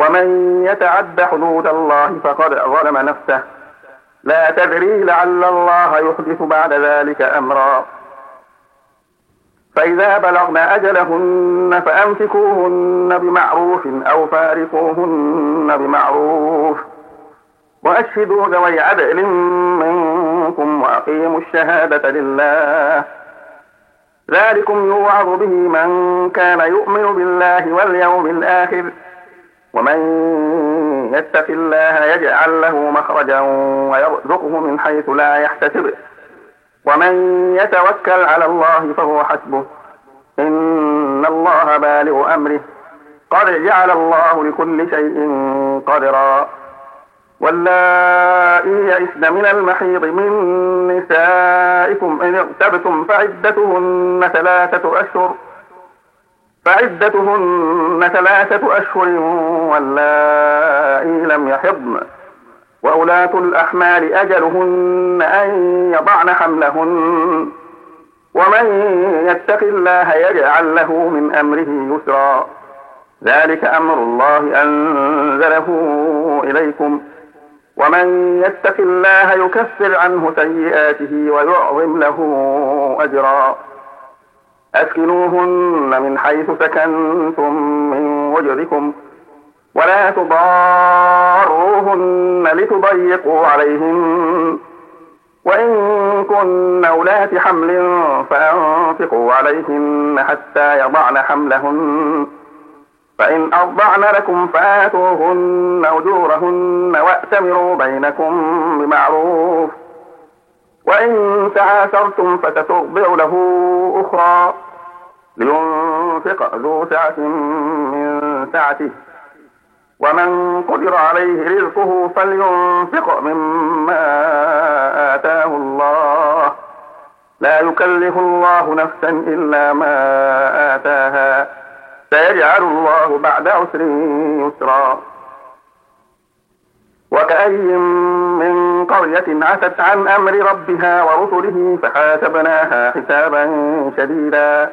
ومن يتعد حدود الله فقد ظلم نفسه. لا تدري لعل الله يحدث بعد ذلك أمرا. فإذا بلغن أجلهن فأمسكوهن بمعروف أو فارقوهن بمعروف. وأشهدوا ذوي عدل منكم وأقيموا الشهادة لله. ذلكم يوعظ به من كان يؤمن بالله واليوم الآخر. ومن يتق الله يجعل له مخرجا ويرزقه من حيث لا يحتسب. ومن يتوكل على الله فهو حسبه. إن الله بالغ أمره. قد جعل الله لكل شيء قدرا. واللائي يئسن من المحيض من نسائكم إن ارتبتم فعدتهن ثلاثة أشهر. فعدتهن ثلاثة أشهر واللائي لم يحضن. وأولاة الأحمال أجلهن أن يضعن حملهن. ومن يتق الله يجعل له من أمره يسرا. ذلك أمر الله أنزله إليكم. ومن يتق الله يكفر عنه سيئاته ويعظم له أجرا. أسكنوهن من حيث سكنتم من وجدكم ولا تضاروهن لتضيقوا عليهن. وإن كن أولات حمل فأنفقوا عليهن حتى يضعن حملهن. فإن أرضعن لكم فآتوهن أجورهن وأتمروا بينكم بمعروف. وإن تعاثرتم فتترضع له أخرى. لينفق ذو سعة من سعته. ومن قدر عليه رزقه فلينفق مما آتاه الله. لا يكلف الله نفسا إلا ما آتاها. سيجعل الله بعد عسر يسرا. وكأي من قرية عتت عن أمر ربها ورسله فحاسبناها حسابا شديدا.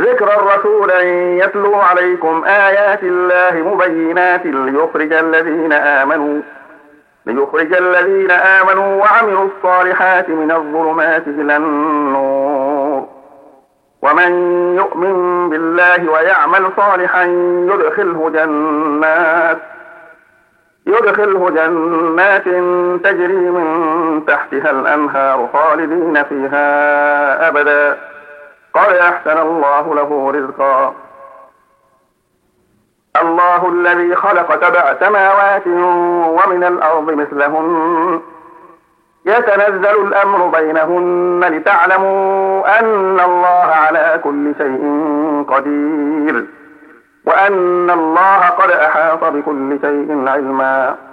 ذكر الرسول يتلو عليكم آيات الله مبينات ليخرج الذين آمنوا ليخرج الذين آمنوا وعملوا الصالحات من الظلمات إلى النور. ومن يؤمن بالله ويعمل صالحا يدخله جنات يدخله جنات تجري من تحتها الأنهار خالدين فيها أبدا. قد أحسن الله له رزقا. الله الذي خلق سبع سماوات ومن الأرض مثلهن. يتنزل الأمر بينهن لتعلموا أن الله على كل شيء قدير. وأن الله قد أحاط بكل شيء علما.